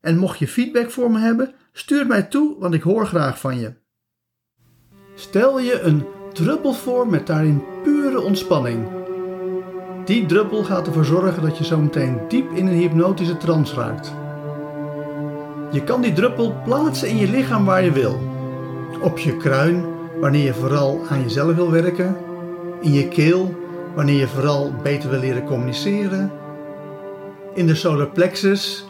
En mocht je feedback voor me hebben, stuur mij toe, want ik hoor graag van je. Stel je een druppel voor met daarin pure ontspanning. Die druppel gaat ervoor zorgen dat je zo meteen diep in een hypnotische trance raakt. Je kan die druppel plaatsen in je lichaam waar je wil. Op je kruin, wanneer je vooral aan jezelf wil werken. In je keel, wanneer je vooral beter wil leren communiceren. In de solar plexus,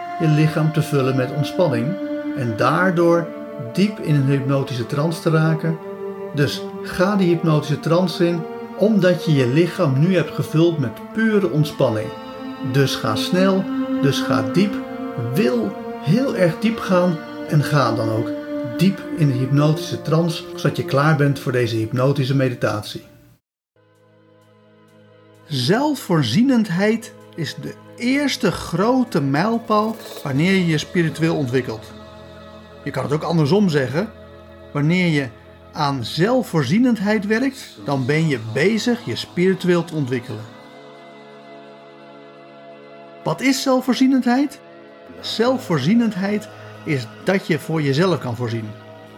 je lichaam te vullen met ontspanning. En daardoor diep in een hypnotische trance te raken. Dus ga die hypnotische trance in, omdat je je lichaam nu hebt gevuld met pure ontspanning. Dus ga snel, dus ga diep. Wil heel erg diep gaan en ga dan ook diep in de hypnotische trance, zodat je klaar bent voor deze hypnotische meditatie. Zelfvoorzienendheid is de eerste grote mijlpaal wanneer je je spiritueel ontwikkelt. Je kan het ook andersom zeggen. Wanneer je aan zelfvoorzienendheid werkt, dan ben je bezig je spiritueel te ontwikkelen. Wat is zelfvoorzienendheid? Zelfvoorzienendheid is dat je voor jezelf kan voorzien.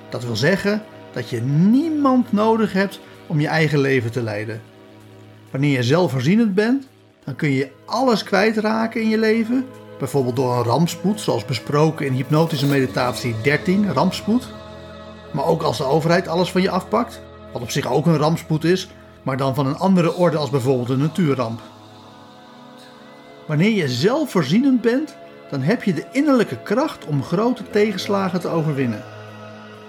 Dat wil zeggen dat je niemand nodig hebt om je eigen leven te leiden. Wanneer je zelfvoorzienend bent, dan kun je alles kwijtraken in je leven. Bijvoorbeeld door een rampspoed, zoals besproken in hypnotische meditatie 13, rampspoed. Maar ook als de overheid alles van je afpakt, wat op zich ook een rampspoed is, maar dan van een andere orde als bijvoorbeeld een natuurramp. Wanneer je zelfvoorzienend bent, dan heb je de innerlijke kracht om grote tegenslagen te overwinnen.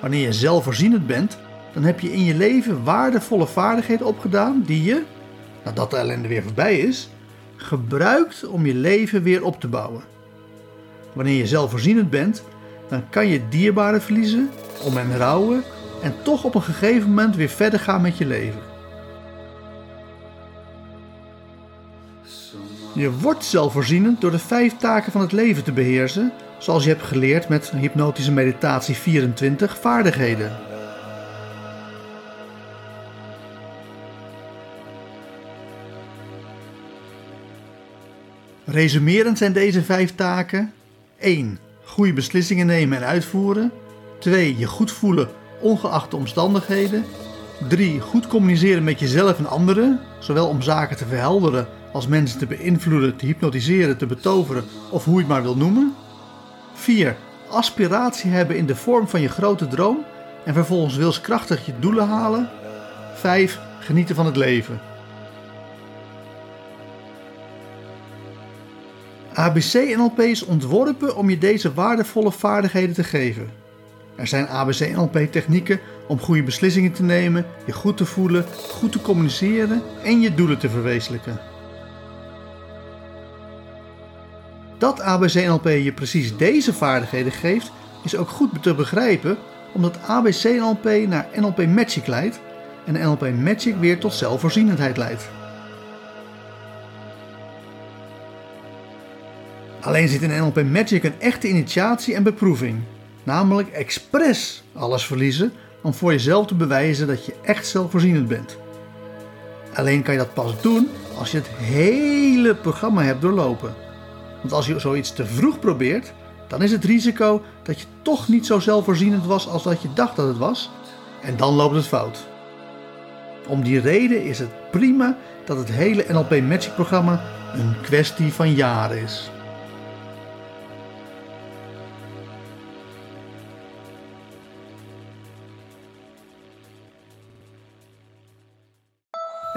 Wanneer je zelfvoorzienend bent, dan heb je in je leven waardevolle vaardigheden opgedaan die je, nadat de ellende weer voorbij is, gebruikt om je leven weer op te bouwen. Wanneer je zelfvoorzienend bent, dan kan je dierbaren verliezen, om hen rouwen en toch op een gegeven moment weer verder gaan met je leven. Je wordt zelfvoorzienend door de vijf taken van het leven te beheersen, zoals je hebt geleerd met hypnotische meditatie 24 vaardigheden. Resumerend zijn deze vijf taken: 1. Goede beslissingen nemen en uitvoeren. 2. Je goed voelen ongeacht de omstandigheden. 3. Goed communiceren met jezelf en anderen, zowel om zaken te verhelderen als mensen te beïnvloeden, te hypnotiseren, te betoveren of hoe je het maar wil noemen. 4. Aspiratie hebben in de vorm van je grote droom en vervolgens wilskrachtig je doelen halen. 5. Genieten van het leven. ABC NLP is ontworpen om je deze waardevolle vaardigheden te geven. Er zijn ABC-NLP technieken om goede beslissingen te nemen, je goed te voelen, goed te communiceren en je doelen te verwezenlijken. Dat ABC-NLP je precies deze vaardigheden geeft, is ook goed te begrijpen omdat ABC-NLP naar NLP Magic leidt en NLP Magic weer tot zelfvoorzienendheid leidt. Alleen zit in NLP Magic een echte initiatie en beproeving, namelijk expres alles verliezen om voor jezelf te bewijzen dat je echt zelfvoorzienend bent. Alleen kan je dat pas doen als je het hele programma hebt doorlopen. Want als je zoiets te vroeg probeert, dan is het risico dat je toch niet zo zelfvoorzienend was als dat je dacht dat het was. En dan loopt het fout. Om die reden is het prima dat het hele NLP Magic programma een kwestie van jaren is.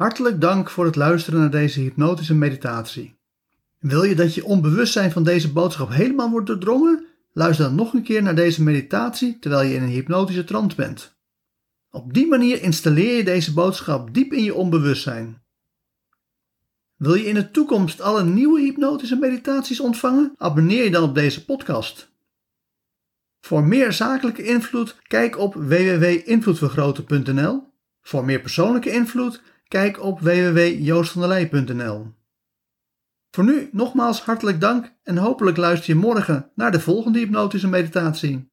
Hartelijk dank voor het luisteren naar deze hypnotische meditatie. Wil je dat je onbewustzijn van deze boodschap helemaal wordt doordrongen? Luister dan nog een keer naar deze meditatie terwijl je in een hypnotische trance bent. Op die manier installeer je deze boodschap diep in je onbewustzijn. Wil je in de toekomst alle nieuwe hypnotische meditaties ontvangen? Abonneer je dan op deze podcast. Voor meer zakelijke invloed, kijk op www.invloedvergroten.nl. Voor meer persoonlijke invloed, kijk op www.joostvandelij.nl. Voor nu nogmaals hartelijk dank en hopelijk luister je morgen naar de volgende hypnotische meditatie.